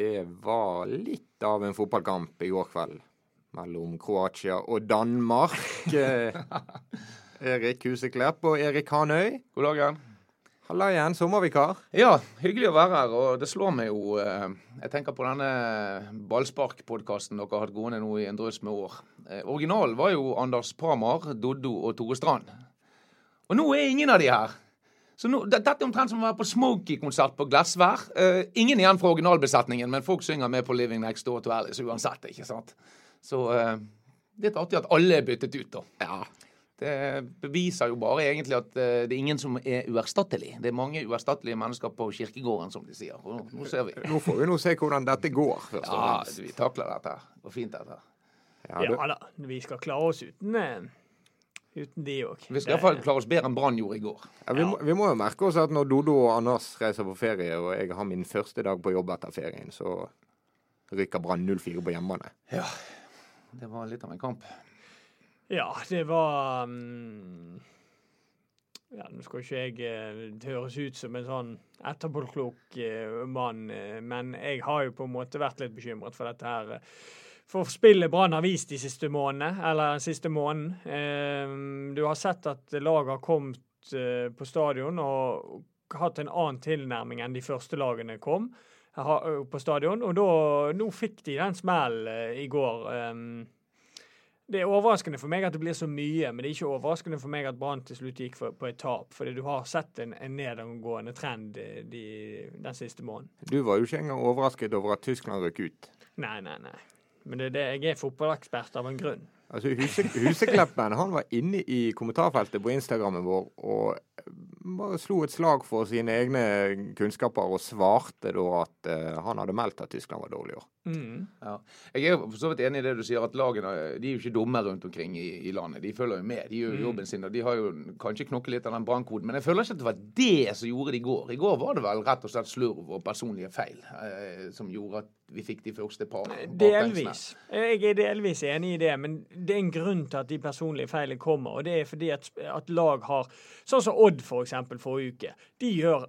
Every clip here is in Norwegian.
det var litt av en fotballkamp i går kveld mellom Kroatia og Danmark. Eh, Erik Huseklepp og Erik Hanøy. God dagen. Halla igjen, sommervikar. Ja, hyggelig å være her. Og det slår meg jo eh, Jeg tenker på denne ballsparkpodkasten dere har hatt gående nå i en drøss med år. Eh, originalen var jo Anders Pramar, Doddo og Tore Strand. Og nå er ingen av de her. Så nå, Dette er omtrent som å være på Smokie-konsert på Glassvær. Uh, ingen igjen fra originalbesetningen, men folk synger med på Living Next Door to Alice uansett. ikke sant? Så uh, det er artig at alle er byttet ut, da. Ja. Det beviser jo bare egentlig at uh, det er ingen som er uerstattelig. Det er mange uerstattelige mennesker på kirkegården, som de sier. Og nå, nå ser vi. Nå får vi nå se hvordan dette går, først og Ja, vi takler dette. Det går fint, dette. Ja, du- Ja da, vi skal klare oss uten, eh, uten de òg. Vi skal iallfall klare oss bedre enn Brann gjorde i går. Ja, vi, må, vi må jo merke oss at når Dodo og Anders reiser på ferie, og jeg har min første dag på jobb etter ferien, så rykker Brann 0-4 på hjemmebane. Ja, det var litt av en kamp. Ja, det var um, Ja, nå skal ikke jeg eh, Det høres ut som en sånn etterpåklok eh, mann, eh, men jeg har jo på en måte vært litt bekymret for dette her. For spillet Brann har vist de siste månedene, eller den siste måneden. Eh, du har sett at laget har kommet eh, på stadion og hatt en annen tilnærming enn de første lagene kom på stadion. Og da, nå fikk de den smellen eh, i går. eh, det er overraskende for meg at det blir så mye, men det er ikke overraskende for meg at Brann til slutt gikk for, på et tap. Fordi du har sett en, en nedadgående trend eh, de, den siste måneden. Du var jo ikke engang overrasket over at Tyskland røk ut. Nei, nei, nei. Men det er det, jeg er fotballekspert av en grunn. Altså, Huse, Husekleppen han var inne i kommentarfeltet på Instagrammen vår og bare slo et slag for sine egne kunnskaper og svarte da at uh, han hadde meldt at Tyskland var dårlig i år. Mm. Ja. Jeg er for så vidt enig i det du sier, at lagene de er jo ikke dumme rundt omkring i, i landet. De følger jo med. De gjør jo jobben sin. og De har jo kanskje knokket litt av den brannkoden. Men jeg føler ikke at det var det som gjorde det i går. I går var det vel rett og slett slurv og personlige feil eh, som gjorde at vi fikk de første par baklengsene. Delvis. Jeg er delvis enig i det, men det er en grunn til at de personlige feilene kommer. Og det er fordi at, at lag har Sånn som Odd, for eksempel, forrige uke. De gjør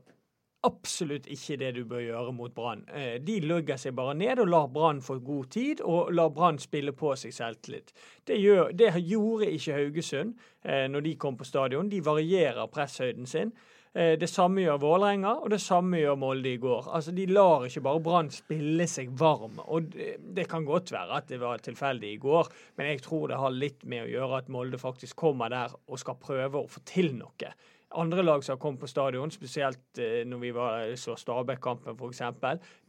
absolutt ikke det du bør gjøre mot Brann. Eh, De lugger seg bare ned og lar Brann få god tid, og lar Brann spille på seg selvtillit. Det, gjør, det gjorde ikke Haugesund eh, når de kom på stadion. De varierer presshøyden sin. Eh, Det samme gjør Vålerenga, og det samme gjør Molde i går. Altså, De lar ikke bare Brann spille seg varm. og Det kan godt være at det var tilfeldig i går, men jeg tror det har litt med å gjøre at Molde faktisk kommer der og skal prøve å få til noe. Andre lag som har kommet på stadion, spesielt eh, når vi var så Stabæk-kampen f.eks.,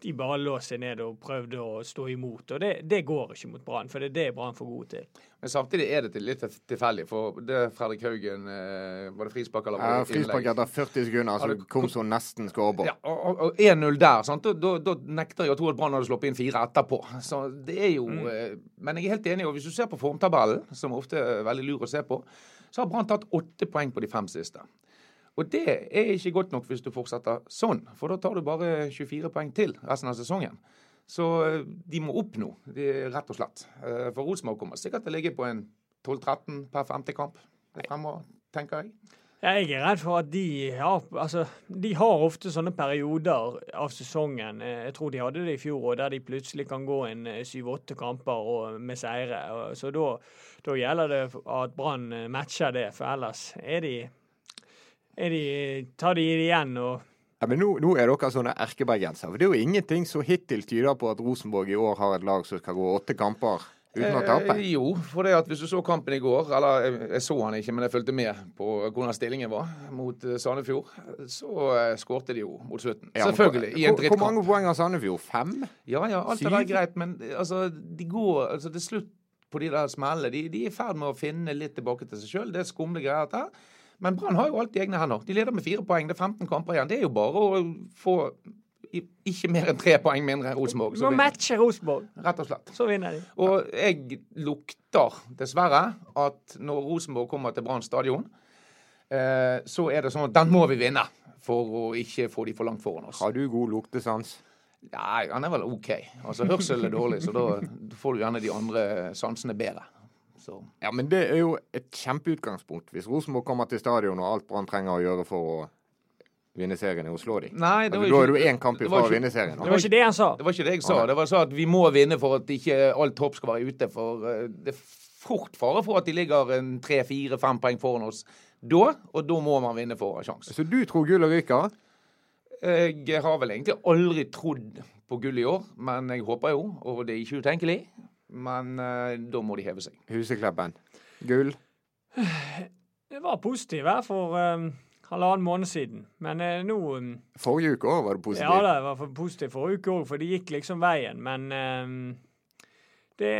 de bare lå seg ned og prøvde å stå imot. og Det, det går ikke mot Brann, for det er det Brann får god til. Men samtidig er det litt tilfeldig, for det Fredrik Haugen eh, Var det frispark eller var Ja, Frispark etter 40 sekunder, så Ja, kom så nesten skåre på. Ja, og, og- og 1-0 der. sant? Da, da, da nekter jeg å tro at Brann hadde sluppet inn fire etterpå. Så det er jo mm. Men jeg er helt enig. og Hvis du ser på formtabellen, som ofte er veldig lur å se på, så har Brann tatt åtte poeng på de fem siste. Og det er ikke godt nok hvis du fortsetter sånn, for da tar du bare 24 poeng til resten av sesongen. Så eh, de må opp nå, rett og slett. Eh, For Rosenborg kommer sikkert til å ligge på en 12-13 per femte kamp fremover, tenker jeg. Jeg er redd for at de har altså, de har ofte sånne perioder av sesongen. eh, Jeg tror de hadde det i fjor òg, der de plutselig kan gå eh, syv-åtte kamper med seire. Så da, da gjelder det at Brann matcher det, for ellers er de, de tar de det igjen. og Ja, men nå, nå er dere sånne erkebergensere. For det er jo ingenting som hittil tyder på at Rosenborg i år har et lag som skal gå åtte kamper uten å tape. Eh, jo, for det at hvis du så kampen i går, eller jeg, jeg så han ikke, men jeg fulgte med på hvordan stillingen var mot eh, Sandefjord, så eh, skårte de jo mot slutten. Ja, Selvfølgelig. hvor- I en drittkamp. hvor mange poeng har Sandefjord? Fem? Ja, ja, alt Syv? det der er greit, men eh, altså, de går altså, til slutt på de der smellene. De, de er i ferd med å finne litt tilbake til seg sjøl. Det er skumle greier, dette. Men Brann har jo alt i egne hender. De leder med fire poeng. Det er 15 kamper igjen. Det er jo bare å få ikke mer enn tre poeng mindre enn Rosenborg. Du så må matche Rosenborg, Rett og slett. så vinner de. Og jeg lukter dessverre at når Rosenborg kommer til Brann stadion, eh, så er det sånn at den må vi vinne for å ikke få de for langt foran oss. Har du god luktesans? Nei, han er vel OK. Altså, Hørsel er dårlig, så da får du gjerne de andre sansene bedre. Så. Ja, men det er jo et kjempeutgangspunkt. Hvis Rosenborg kommer til stadion og alt Brann trenger å gjøre for å vinne serien er å slå dem. Nei, det Altså, da er du én kamp ifra å vinne serien. Det var ikke det han sa. Det var ikke det jeg sa. Det var sa at vi må vinne for at ikke alt topp skal være ute. For eh, det er fort fare for at de ligger en tre, fire, fem poeng foran oss da. Og da må man vinne for å ha sjanse. Så du tror gullet ryker? Jeg har vel egentlig aldri trodd på gull i år, men jeg håper jo, og det er ikke utenkelig. Men eh, da må de heve seg. Huseklubben. Gull. Det var positivt her for um, halvannen måned siden. Men eh, nå um, Forrige uke òg var det positivt. Ja, det var for positivt forrige uke òg, for det gikk liksom veien. Men um, det,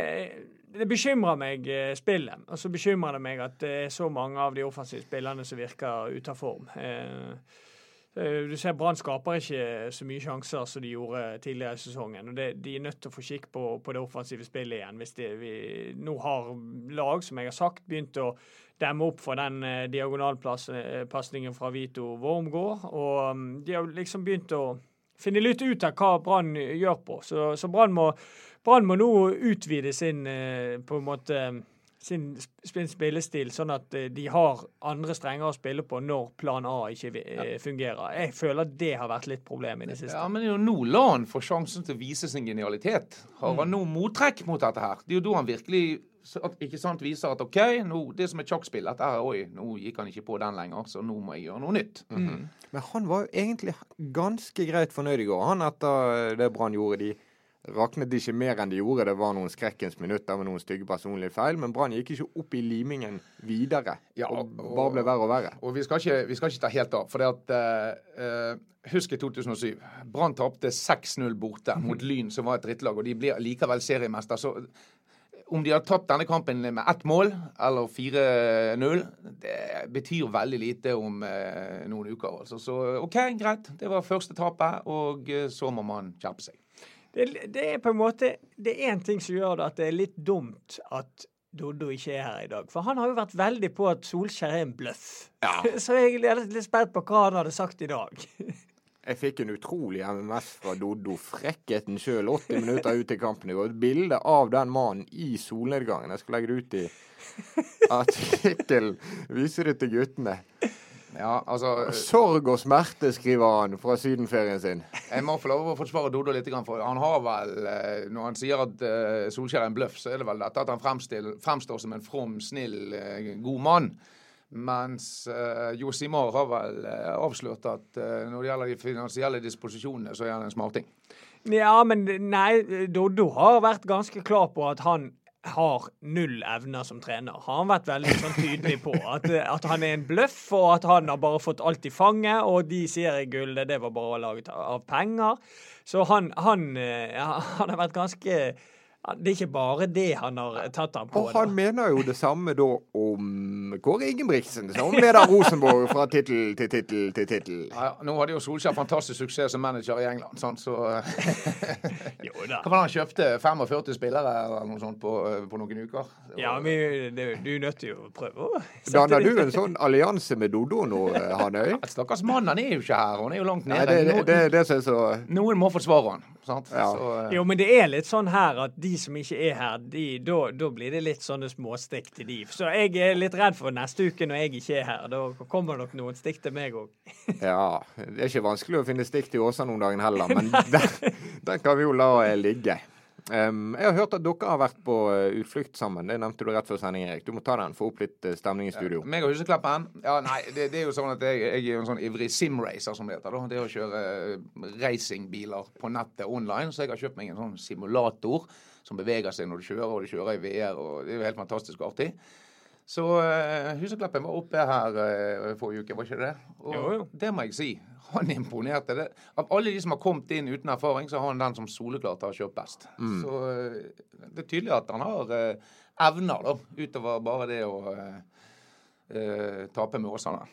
det bekymrer meg, eh, spillet. Og så bekymrer det meg at det er så mange av de offensive spillerne som virker ute av form. Eh, eh, du ser Brann skaper ikke så mye sjanser som de gjorde tidligere i sesongen. og det, De er nødt til å få kikk på, på det offensive spillet igjen. Hvis det, vi nå har lag, som jeg har sagt, begynt å demme opp for den eh, diagonalpasningen fra Vito Wormgård. Og um, de har liksom begynt å finne litt ut av hva Brann gjør på. Så, så Brann må, må nå utvide sin eh, på en måte sin sp- spillestil, sånn at eh, de har andre strenger å spille på når plan A ikke eh, fungerer. Jeg føler det har vært litt problem i det siste. Ja, men det er jo nå la han få sjansen til å vise sin genialitet. Har han nå mottrekk mot dette her? Det er jo da han virkelig at- ikke sant, viser at OK, nå, det som er sjakkspill, dette her, oi, nå gikk han ikke på den lenger, så nå må jeg gjøre noe nytt. Men han var jo egentlig ganske greit fornøyd i går, han etter det Brann gjorde. De raknet ikke mer enn de gjorde. Det var noen skrekkens minutter med noen stygge personlige feil, men Brann gikk ikke opp i limingen videre. Ja, og og- bare ble verre og verre. Og vi skal ikke, vi skal ikke ta helt av. For det at eh, eh, Husk i 2007. Brann tapte 6-0 borte mot Lyn, som var et drittlag, og de blir likevel seriemester. Så om de har tapt denne kampen med ett mål eller 4-0, det betyr veldig lite om eh, noen uker. Altså. Så OK, greit. Det var første tapet, og eh, så må man kjempe seg. Det, det er på en måte Det er én ting som gjør det at det er litt dumt at Doddo ikke er her i dag. For han har jo vært veldig på at Solskjær er en bløff. Så jeg er litt litt spent på hva han hadde sagt i dag. Jeg fikk en utrolig MMS fra Doddo. Frekkheten sjøl, 80 minutter ut i kampen i går. Et bilde av den mannen i solnedgangen. Jeg skal legge det ut i artikkelen. Vise det til guttene. Ja, altså Sorg og smerte, skriver han fra sydenferien sin. Jeg må få lov å forsvare Dodo litt. For han har vel, eh, Når han sier at eh, Solskjær er en bløff, så er det vel dette at han fremstår som en from, snill, eh, god mann. Mens uh, Josimar har vel eh, avslørt at eh, når det gjelder de finansielle disposisjonene, så er han en smarting. Ja, men nei, Doddo har vært ganske klar på at han har null evner som trener. Har han vært veldig sånn tydelig på. At, at han er en bløff, og at han har bare fått alt i fanget. Og de seriegullet, det var bare laget av penger. Så han, han, eh, han har vært ganske Det er ikke bare det han har tatt ham på. Og da. han mener jo det samme da om Kåre Ingebrigtsen, som leder Rosenborg fra tittel til tittel til tittel. Ja, ja, nå hadde jo Solskjær fantastisk suksess som manager i England, sånn, så eh, Jo da. Hva var det han kjøpte? 45 spillere eller noe sånt på, eh, på noen uker? Var- Ja, men det, du er nødt til å prøve å Danner du en sånn allianse med Dodo nå, Hanøy? Hanøy? Stakkars mann, han er jo ikke her. Han er jo langt Nei, nede. det er det, det, det er så Noen må forsvare han. Sant? Ja. Så, uh... Jo, men det er litt sånn her at de som ikke er her, da, blir det litt sånne småstikk til de. Så jeg er litt redd for neste uke når jeg ikke er her. Da kommer nok noen stikk til meg òg. Ja, det er ikke vanskelig å finne stikk til Åsa noen dagen heller, men den, den kan vi jo la eh, ligge. Um, jeg har hørt at dere har vært på eh, utflukt sammen. Det nevnte du rett før sending, Erik. Du må ta den, få opp litt eh, stemning i studio. Meg og huseklappen? Ja, nei, det, det er jo sånn at jeg, jeg er jo en sånn ivrig simracer, som det heter. da. Det er å kjøre racingbiler på nettet online. Så jeg har kjøpt meg en sånn simulator som beveger seg når du kjører, og du kjører i VR. og Det er jo helt fantastisk artig. Så uh, Husekleppen var oppe her uh, forrige uke, var ikke det? Og Jo, jo. det må jeg si. Han imponerte. Det. Av alle de som har kommet inn uten erfaring, så har han den som soleklart har kjørt best. Så uh, det er tydelig at han har uh, evner, da, utover bare det å eh, eh, tape med Åsane.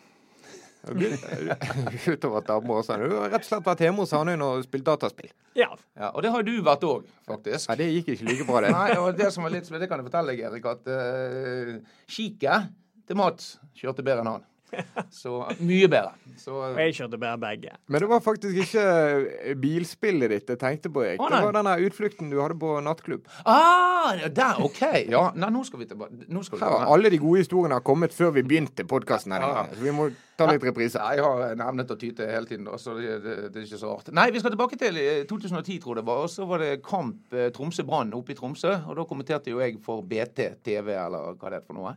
Utover at Abmo også Du har rett og slett vært hjemme hos Hanøyen og spilt dataspill. Ja. Ja, og det har du vært òg, faktisk. Nei, det gikk ikke like bra, det. Nei, og det som var litt Det kan jeg fortelle deg, Erik, at uh, Kiket til Mats kjørte bedre enn han. Så mye bedre. Så, Og jeg kjørte bare begge. Men det var faktisk ikke eh, bilspillet ditt jeg tenkte på, Erik. Oh, Det var den utflukten du hadde på nattklubb. ah, der, OK. Ja, nei, nå skal vi tilbake. Nå skal vi Her har alle de gode historiene har kommet før vi begynte podkasten. Ja. Vi må ta litt reprise. Jeg har en evne til å tyte hele tiden, da, så det, det, det er ikke så rart. Nei, vi skal tilbake til eh, 2010, tror jeg det var. Og så var det kamp eh, Tromsø-Brann oppe i Tromsø. Og da kommenterte jo jeg for BT TV, eller hva det er for noe.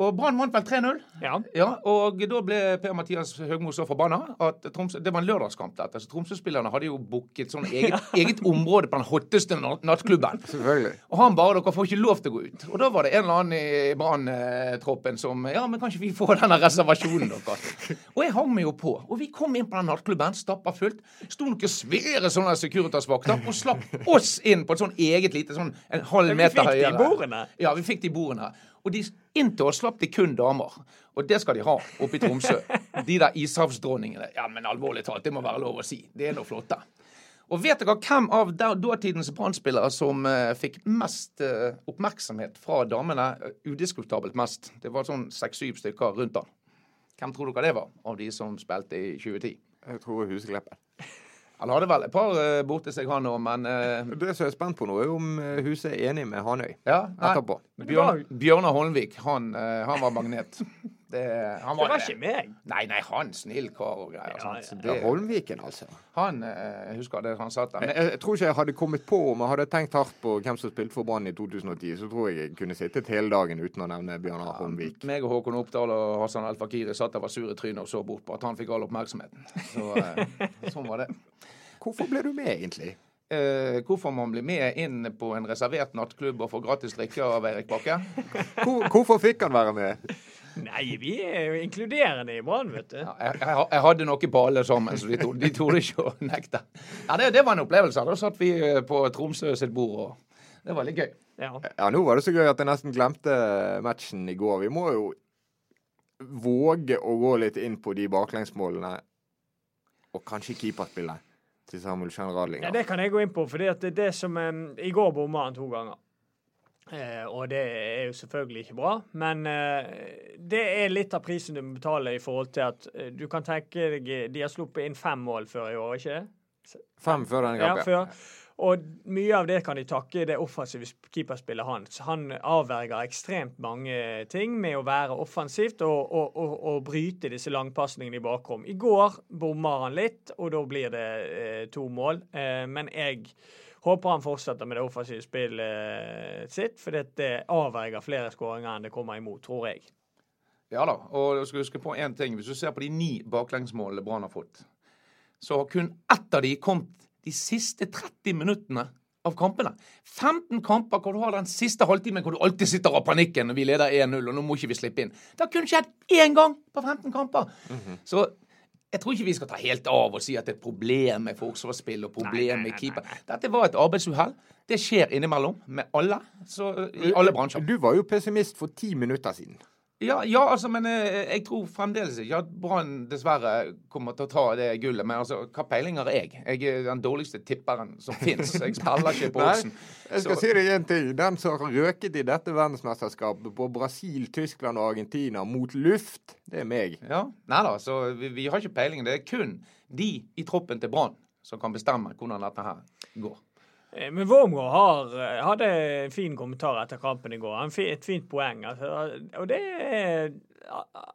Og Brann vant vel 3-0. Ja. Ja, og da ble Per-Mathias Høgmo så forbanna at Tromsø Det var en lørdagskamp, dette. Så Tromsø-spillerne hadde jo booket sånn eget, eget område på den hotteste nattklubben. Selvfølgelig. Og han bare 'Dere får ikke lov til å gå ut'. Og da var det en eller annen i Brann-troppen som 'Ja, men kan ikke vi få denne reservasjonen deres?' Og jeg hang meg jo på. Og vi kom inn på den nattklubben, stappa fullt. Sto noen svære sånne Securitas-vakter og slapp oss inn på et sånn eget lite sånn en halv Men vi fikk de høyere. bordene. Ja, vi fikk de bordene. Og de, inntil oss slapp de kun damer. Og det skal de ha oppe i Tromsø. De der ishavsdronningene. Ja, men alvorlig talt, det må være lov å si. Det er nå flotte. Og vet dere hvem av da- datidens Brann-spillere som uh, fikk mest uh, oppmerksomhet fra damene? Udiskutabelt mest. Det var sånn seks-syv stykker rundt han. Hvem tror dere det var, av de som spilte i 2010? Jeg tror Husekleppen. Han hadde vel et par uh, borti seg, han òg, men uh, Det som jeg er spent på nå, er om eh, Huset er enig med Hanøy ja, etterpå. Bjørn, Bjørnar Holmvik, han, uh, han var magnet. Det, han Det var ikke meg. Nei, nei, han snill kar og greier. Ja, ja. Ja, Det, Holmviken, altså. han eh, jeg husker det han satt der. Jeg, Men, jeg tror ikke jeg hadde kommet på om jeg hadde tenkt hardt på hvem som spilte for Brann i 2010, så tror jeg jeg kunne sittet hele dagen uten å nevne Bjørnar Holmvik. meg og Håkon Oppdal og Hassan El Fakiri satt der var sure i trynet og så bort på at han fikk all oppmerksomheten. Så eh, sånn var det. Hvorfor ble du med, egentlig? Uh, hvorfor man blir med inn på en reservert nattklubb og får gratis drikke av Eirik Bakke? Hvor, hvorfor fikk han være med? Nei, vi er jo inkluderende i Brann, vet du. Ja, jeg, jeg, jeg hadde noe på alle sammen, så de, to, de torde ikke å nekte. Ja, det, det var en opplevelse. Da satt vi eh, på Tromsø sitt bord, og det var litt gøy. Ja. Ja, nå var det så gøy at jeg nesten glemte matchen i går. Vi må jo våge å gå litt inn på de baklengsmålene, og kanskje keeperspillet til Samuel Jean Radlinger. Ja, det kan jeg gå inn på, for det det som um, I går bomma han to ganger. Eh, og det er jo selvfølgelig ikke bra, men eh, det er litt av prisen du må betale i forhold til at eh, du kan tenke deg De har sluppet inn fem mål før i år, ikke det? Fem før denne Ja, før. Og mye av det kan de takke det offensive keeperspillet hans. Han avverger ekstremt mange ting med å være offensivt og, og, og, og bryte disse langpasningene i bakrom. I går bommer han litt, og da blir det eh, to mål. Eh, men jeg håper han fortsetter med det offensive spillet eh, sitt, for det avverger flere skåringer enn det kommer imot, tror jeg. Ja da, og du skal huske på én ting. Hvis du ser på de ni baklengsmålene Brann har fått, så har kun ett av de kommet de siste 30 minuttene av kampene. 15 kamper hvor du har den siste halvtimen hvor du alltid sitter av panikken når vi leder 1-0, og nå må ikke vi slippe inn. Det har kun skjedd én gang på 15 kamper. Så jeg tror ikke vi skal ta helt av og si at det er et problem med forsvarsspill og problem med keeper. Dette var et arbeidsuhell. Det skjer innimellom med alle. Så, I alle bransjer. Du var jo pessimist for ti minutter siden. Ja, ja, altså, men eh, jeg tror fremdeles ikke at Brann dessverre kommer til å ta det gullet. Men altså, hva peiling har jeg? Jeg er den dårligste tipperen som fins. Jeg spiller ikke på Nei, jeg skal Så- si deg én ting. Den som har røket i dette verdensmesterskapet på Brasil, Tyskland og Argentina mot luft, det er meg. Ja, Nei da, så vi, vi har ikke peiling. Det er kun de i troppen til Brann som kan bestemme hvordan dette her går. Eh, Men Wormgård har, eh, hadde en fin kommentar etter kampen i går. Et fint poeng. Altså, og det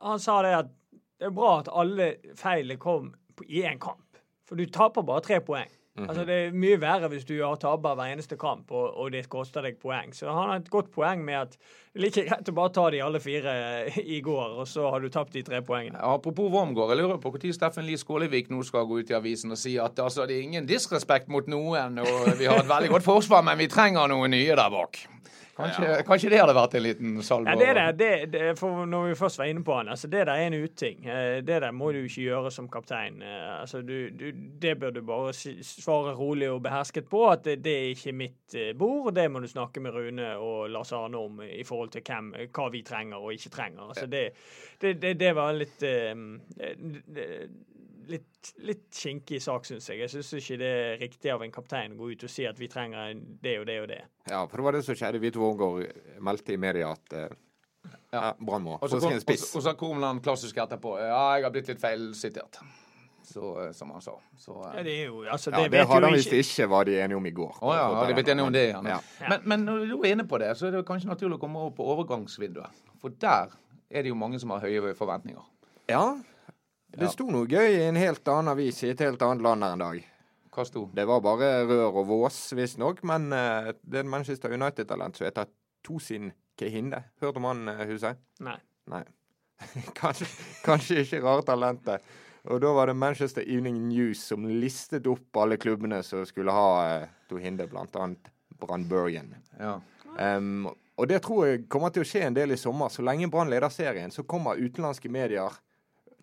Han sa det at det er bra at alle feilene kom i én kamp. For du taper bare tre poeng. Altså Det er mye verre hvis du har taper hver eneste kamp, og, og det koster deg poeng. Så han har et godt poeng med at det er like greit å bare ta de alle fire i går, og så har du tapt de tre poengene. Apropos Wormgård, jeg lurer på når Steffen Lie Skålevik nå skal gå ut i avisen og si at altså, det er ingen disrespekt mot noen, og vi har et veldig godt forsvar, men vi trenger noen nye der bak. Kanskje, kanskje det hadde vært en liten salve? Ja, det der, det, det, for når vi først var inne på han, altså det der er en uting. Eh, Det der må du ikke gjøre som kaptein. Eh, Altså du, du, det bør du bare svare rolig og behersket på, at det, det er ikke mitt eh, bord. Det må du snakke med Rune og Lars Arne om i forhold til hvem, hva vi trenger og ikke trenger. Altså det, det, det, det var litt Litt, litt kinkig sak, syns jeg. Jeg syns ikke det er riktig av en kaptein å gå ut og si at vi trenger det og det og det. Ja, for det var det som skjedde. Vito Vårgård meldte i media at eh, Ja, Brann må Og så få kom, seg en og, spiss. og så kom han klassisk etterpå. Ja, jeg har blitt litt feilsitert. Så, eh, som han sa. Så, Ja, eh. det er jo Altså, Ja, det det vet hadde han visst ikke ikke, var de enige om i går. Å ja, har de blitt enige om det igjen? Ja. Men, men når du er inne på det, så er det kanskje naturlig å komme over på overgangsvinduet. For der er det jo mange som har høye forventninger. Ja. Det sto noe gøy i en helt annen avis i et helt annet land her en dag. Hva sto? Det var bare rør og vås, visstnok, men uh, det er en Manchester United-talent som heter Tosin Kehinde. Hørt om han, eh, Huset? Nei. Nei. kanskje, kanskje ikke rare talentet. Og da var det Manchester Evening News som listet opp alle klubbene som skulle ha uh, Tohinde, blant annet Brann Bergen. Ja. Um, og det tror jeg kommer til å skje en del i sommer. Så lenge Brann leder serien, så kommer utenlandske medier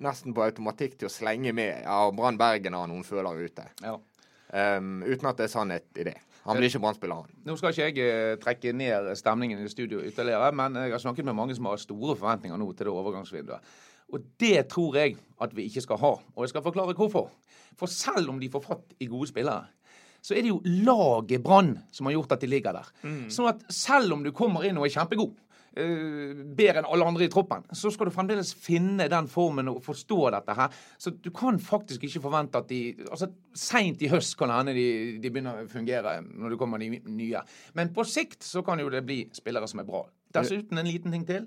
nesten på automatikk til å slenge med ja, Brann Bergen har noen følere ute. ja. Um, uten at det er sannhet i det. Han blir ikke Brann-spiller, han. Nå skal ikke jeg eh, trekke ned stemningen i studio ytterligere, men jeg har snakket med mange som har store forventninger nå til det overgangsvinduet. Og det tror jeg at vi ikke skal ha. Og jeg skal forklare hvorfor. For selv om de får fatt i gode spillere, så er det jo laget Brann som har gjort at de ligger der. Sånn at selv om du kommer inn og er kjempegod, bedre enn alle andre i troppen, så skal du fremdeles finne den formen og forstå dette her. Så du kan faktisk ikke forvente at de altså Seint i høst kan det hende de, de begynner å fungere når det kommer de nye. Men på sikt så kan jo det bli spillere som er bra. Dessuten en liten ting til.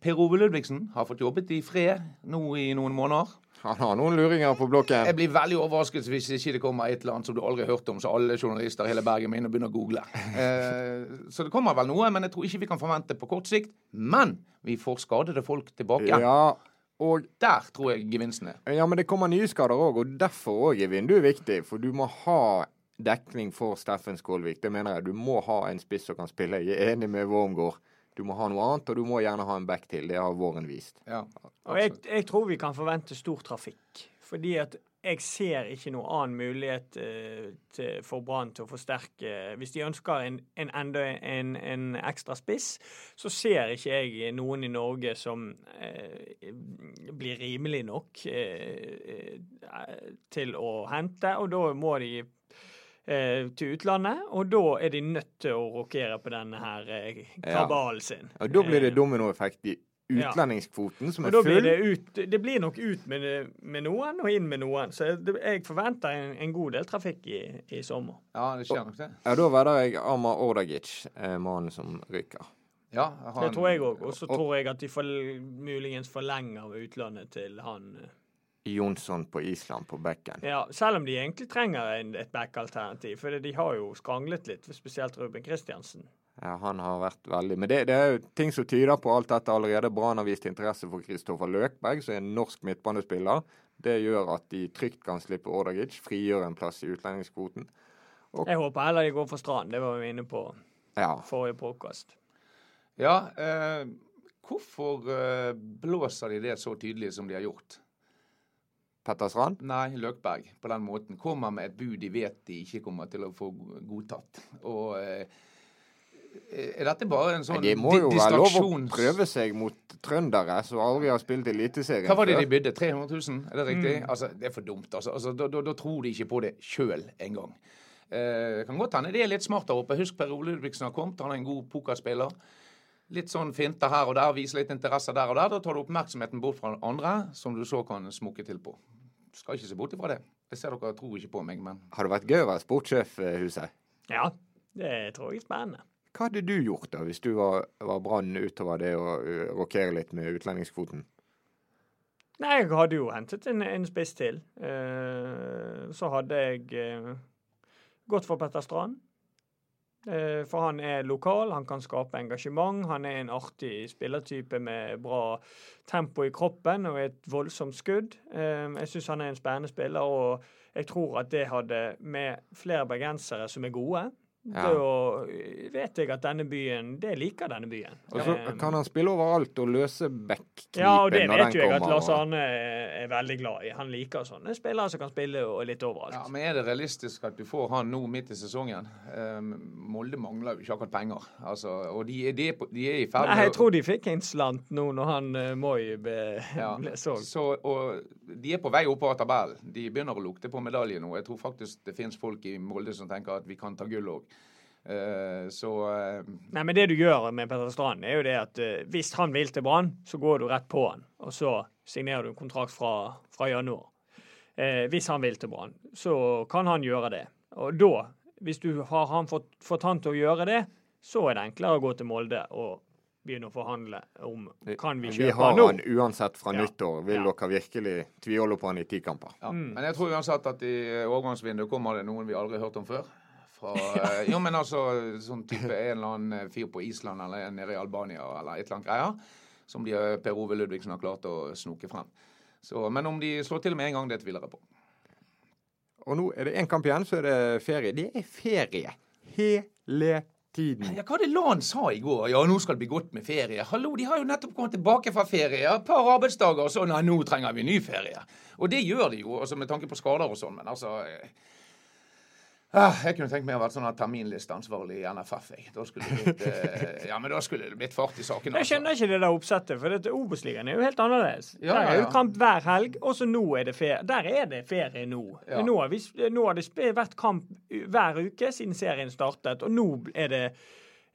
Per Ove Ludvigsen har fått jobbet i fred nå i noen måneder. Han har noen luringer på blokken. Jeg blir veldig overrasket hvis ikke det kommer et eller annet som du aldri har hørt om, så alle journalister i hele Bergen må inn og begynne å google. Eh, så det kommer vel noe, men jeg tror ikke vi kan forvente på kort sikt. Men vi får skadede folk tilbake. Ja, og Der tror jeg gevinsten er. Ja, men det kommer nye skader òg, og derfor òg er vinduet viktig. For du må ha dekning for Steffen Skålvik. Det mener jeg. Du må ha en spiss som kan spille. Jeg er enig med Wormgård. Du må ha noe annet, og du må gjerne ha en back til. Det har våren vist. Ja, Og jeg, jeg tror vi kan forvente stor trafikk. Fordi at jeg ser ikke noen annen mulighet eh, til, for Brann til å forsterke Hvis de ønsker en, en enda en, en ekstra spiss, så ser ikke jeg noen i Norge som eh, blir rimelig nok eh, eh, til å hente. Og da må de til utlandet, og da er de nødt til å rokere på denne her eh, kabalen sin. Og da blir det Eh, dominoeffekt i Ja. som er full. blir det ut Det blir nok ut med, med noen og inn med noen. Så jeg, jeg forventer en, en god del trafikk i, i sommer. ja det skjer nok det. Ja, da vedder jeg Amar Ordagic, eh, mannen som ryker. Ja, Det tror jeg òg. Og så tror jeg at de for, muligens forlenger utlandet til han eh, Jonsson på Island på bekken. Ja, selv om de egentlig trenger en, et backalternativ. For de har jo skranglet litt, spesielt Ruben Kristiansen. Ja, han har vært veldig Men det, det er jo ting som tyder på alt dette allerede. Brann har vist interesse for Kristoffer Løkberg, som er en norsk midtbanespiller. Det gjør at de trygt kan slippe Ordagic, frigjøre en plass i utlendingskvoten. Jeg håper heller de går for Strand. Det var vi inne på Ja. forrige påkast. Ja, eh, hvorfor eh, blåser de det så tydelig som de har gjort? Petter Strand? Nei, Løkberg på den måten kommer med et bud de vet de ikke kommer til å få godtatt. Og eh, er dette bare en sånn De må jo være lov å prøve seg mot trøndere som aldri har spilt Eliteserien Hva var det de bydde? 300 000? Er det riktig? Altså, Det er for dumt. altså. altså da, da, da tror de ikke på det sjøl engang. Eh, kan godt hende det er litt smart der oppe. Husk Per Ole Ludvigsen har kommet. Han er en god pokerspiller. Litt sånn finter her og der, vise litt interesse der og der. Da tar du oppmerksomheten bort fra den andre, som du så kan smukke til på. Skal ikke se bort ifra det. Det ser dere tror ikke på meg, men Har det vært gøy å være sportssjef, eh, Huset? Ja, det tror jeg er spennende. Hva hadde du gjort da, hvis du var, var Brann utover det å uh, rokere litt med utlendingskvoten? Nei, jeg hadde jo hentet en, en spiss til. Eh, så hadde jeg eh, gått for Petter Strand. Eh, for han er lokal, han kan skape engasjement. Han er en artig spillertype med bra tempo i kroppen og et voldsomt skudd. Eh, jeg syns han er en spennende spiller, og jeg tror at det hadde med flere bergensere som er gode. Ja. Da vet jeg at denne byen Det liker denne byen. Og så Eh, kan han spille overalt og løse back-knipen ja, og det når vet den jo jeg at. Lars Arne er veldig glad i. Han liker sånne spillere som kan spille og litt overalt. Ja, men Er det realistisk at du får han nå midt i sesongen? Um, Molde mangler jo ikke akkurat penger. Altså, og de, er- de, er, på, de er i ferd Nei, jeg tror de fikk en slant nå når han uh, Moi ble, Ja, ble solgt. Så, og de er på vei oppover tabellen. De begynner å lukte på medalje nå. Jeg tror faktisk det finnes folk i Molde som tenker at vi kan ta gull òg. Eh, så eh, Nei, men det du gjør med Petter Strand, er jo det at eh, hvis han vil til Brann, så går du rett på han, og så signerer du en kontrakt fra, fra januar. Eh, hvis han vil til Brann, så kan han gjøre det. Og da, hvis du har han fått, fått han til å gjøre det, så er det enklere å gå til Molde og begynne å forhandle om kan vi Vi kjøpe har han nå. han uansett fra Ja. nyttår. Vil Ja. dere virkelig tviholde på han i ti kamper? Ja. Mm. Men jeg tror uansett at i overgangsvinduet kommer det noen vi aldri har hørt om før. Fra, eh, jo, men altså sånn type en eller annen fyr på Island eller en nede i Albania eller et eller annet greier. Som de, eh, Per Ove Ludvigsen har klart å snoke frem. Så, men om de slår til med en gang, det tviler jeg på. Og nå er det én kamp igjen, så er det ferie. Det er ferie hele tiden. Ja, hva var det Lan sa i går? Ja, nå skal det bli godt med ferie. Hallo, de har jo nettopp kommet tilbake fra ferie. Et par arbeidsdager og så Nei, nå trenger vi ny ferie. Og det gjør de jo, altså med tanke på skader og sånn, men altså eh, ah, Jeg kunne tenkt meg å være sånn terminlisteansvarlig i NFF. Jeg. Da skulle det blitt, eh, ja, men da skulle det blitt fart i saken. Jeg skjønner ikke det der oppsettet, for Obos-ligaen er jo helt annerledes. Ja, Der er jo ja. kamp hver helg, og så nå er det ferie. Der er det ferie nå. Ja. Nå, har vi, nå har det vært kamp hver uke siden serien startet, og nå er det,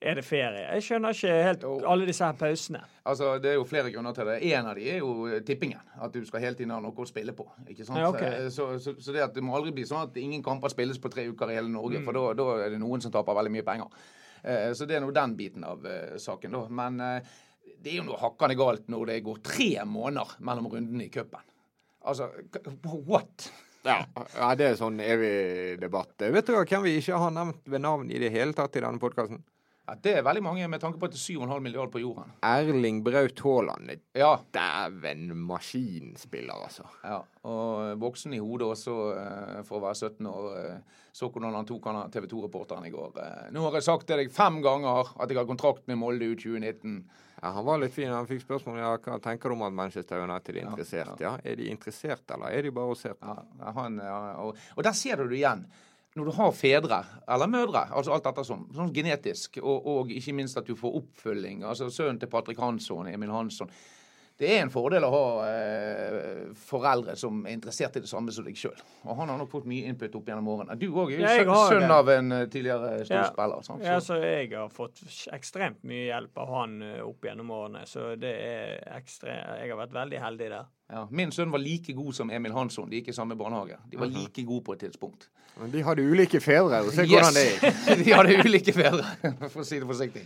er det ferie. Jeg skjønner ikke helt alle disse her pausene. Altså, Det er jo flere grunner til det. En av de er jo tippingen. At du skal hele tiden ha noe å spille på. ikke sant? Ja, ok. Eh, så, så, så det at det må aldri bli sånn at ingen kamper spilles på tre uker i hele Norge. Mm. For da- er det noen som taper veldig mye penger. Eh, så det er nå den biten av eh, saken, da. Men eh, det er jo noe hakkende galt når det går tre måneder mellom rundene i cupen. Altså, what? Ja. ja, det er sånn evig debatt. Vet dere hvem vi ikke har nevnt ved navn i det hele tatt i denne podkasten? Ja, det er veldig mange med tanke på at det er 7,5 milliarder på jorden. Erling Braut Haaland. Ja, Dæven maskinspiller, altså. Ja, og voksen i hodet også eh, for å være 17 år. eh, Så hvordan han tok han TV 2-reporteren i går. Eh, Nå har jeg sagt til deg fem ganger at jeg har kontrakt med Molde ut 2019. Ja, Han var litt fin. Han fikk spørsmål ja, hva tenker du om at Manchester United er interessert. Ja, Er de interessert, eller er de bare og ser på? Ja, han, ja, og, og der ser du det igjen. Når du har fedre, eller mødre, altså alt dette sånn, sånn genetisk, og, og ikke minst at du får oppfølging. altså Sønnen til Patrick Hansson, Emil Hansson. Det er en fordel å ha eh, foreldre som er interessert i det samme som deg sjøl. Og han har nok fått mye input opp gjennom årene. Du òg er jo Ja, jeg sø- har sønn av en eh, tidligere storspiller. Ja. Sant? Ja, Så, så jeg har fått ekstremt mye hjelp av han eh, opp gjennom årene, så det er ekstra Jeg har vært veldig heldig der. ja. Min sønn var like god som Emil Hansson. De gikk i samme barnehage. De var like gode på et tidspunkt. Men de hadde ulike fedre, og se hvordan det gikk. De hadde ulike fedre, for å si det forsiktig.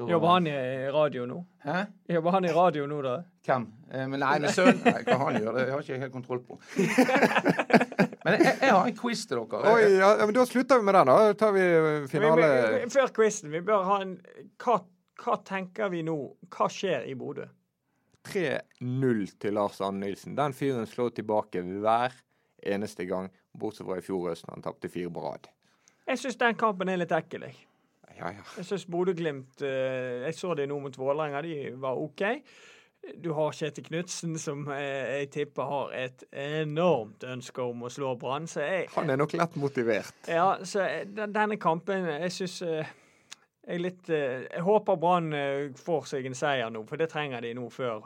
Så- Jobber han i radio nå? Hæ? Jobber han i radio nå, da? Hvem? Eh, men nei, med sønnen Nei, Hva han gjør, det har ikke jeg helt kontroll på. Men jeg, jeg har en quiz til dere. Oi, ja, ja, men Da slutter vi med den, da. Da tar vi eh, finale Vi- vi- Før quizen, vi bør ha en hva, hva tenker vi nå? Hva skjer i Bodø? 3-0 til Lars Anne Nilsen. Den fyren slår tilbake hver eneste gang, bortsett fra i fjor høst, da han tapte fire på rad. Jeg syns den kampen er litt ekkel, jeg. Ja, ja. Jeg syns Bodø-Glimt eh, Jeg så det nå mot Vålerenga, de var OK. Du har Kjetil Knutsen, som eh, jeg tipper har et enormt ønske om å slå Brann. Han er nok lett motivert. Ja, så eh, denne kampen Jeg syns jeg litt Jeg håper Brann får seg en seier nå, for det trenger de nå før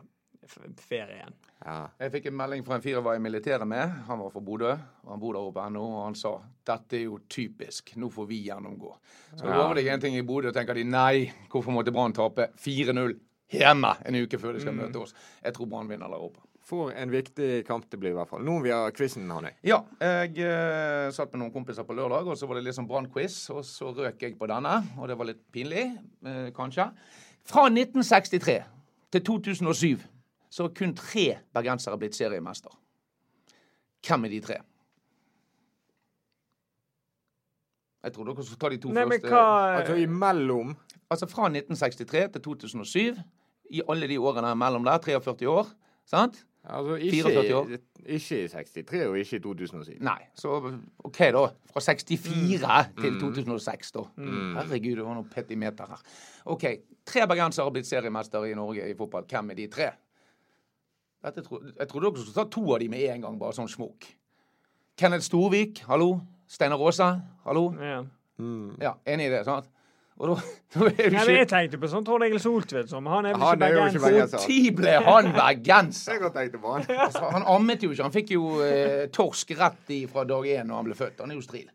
ferien. Ja. Jeg fikk en melding fra en fyr jeg var i militæret med. Han var fra Bodø. og Han bor der oppe ennå. Og han sa dette er jo typisk. Nå får vi gjennomgå. Så Ja. lover deg en ting i Bodø, tenker de nei, hvorfor måtte Brann tape 4-0 hjemme en uke før de skal møte oss? Jeg tror Brann vinner der oppe. For en viktig kamp det blir, i hvert fall. Nå vi har quizen, Hanne. Ja, jeg eh, satt med noen kompiser på lørdag, og så var det litt sånn brannquiz. Og så røk jeg på denne, og det var litt pinlig, eh, kanskje. Fra 1963 til 2007 så har kun tre bergensere blitt seriemester. Hvem er de tre? Jeg tror dere skal ta de to Nei, første. hva Altså imellom Altså fra 1963 til 2007. I alle de årene mellom der, 43 år. Sant? Altså 44 år. ikke, i 63 og ikke i 2007. Nei, så OK, da. Fra 64 til 2006, da. Herregud, det var noe petimeter her. OK. Tre bergensere har blitt seriemester i Norge i fotball. Hvem er de tre? Dette tro, jeg trodde dere skulle ta to av de med en gang, bare sånn smokk. Kenneth Storvik, hallo. Steinar Aase, hallo. Ja. Ja, enig i det, sant? Og da, da er du ikke jeg tenkte på sånn Trond Egil Soltvedt som Han er vel Han ikke er jo ikke bergenser? Når ble han bergenser? Jeg har på han. Altså, han ammet jo ikke. Han fikk jo eh, torsk rett i fra dag én når han ble født. Han er jo stril.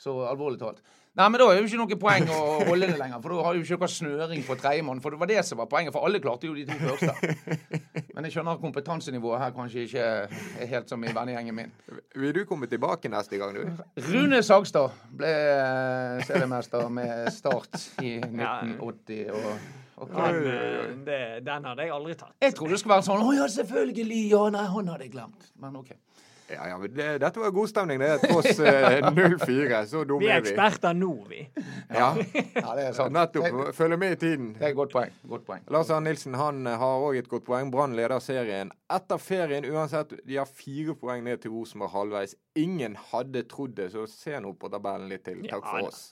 Så alvorlig talt. Nei, men da er jo ikke noe poeng å holde det lenger, for da har du ikke noe snøring på tredjemann. For det var det som var poenget, for alle klarte jo de to første. Men jeg skjønner at kompetansenivået her kanskje ikke er helt som i vennegjengen min. Vil du komme tilbake neste gang, du? Rune Sagstad ble seriemester med start i 1980. og... Okay. Han, eh, det, den hadde jeg aldri tatt. jeg trodde det skulle være sånn Å ja, selvfølgelig! Ja, nei, han hadde jeg glemt. Men OK. Ja, ja, men det, Dette var god stemning, det. er Tross eh, 0-4. Så dumme Vi Vi er eksperter nå, vi. Ja, Ja, det er sant. nettopp. Følger med i tiden. det er et godt poeng. Godt poeng. Lars Arne Nilsen han har òg et godt poeng. Brann leder serien etter ferien uansett. De har fire poeng ned til Rosenborg halvveis. Ingen hadde trodd det, så se nå på tabellen litt til. Takk Ja, for da. oss.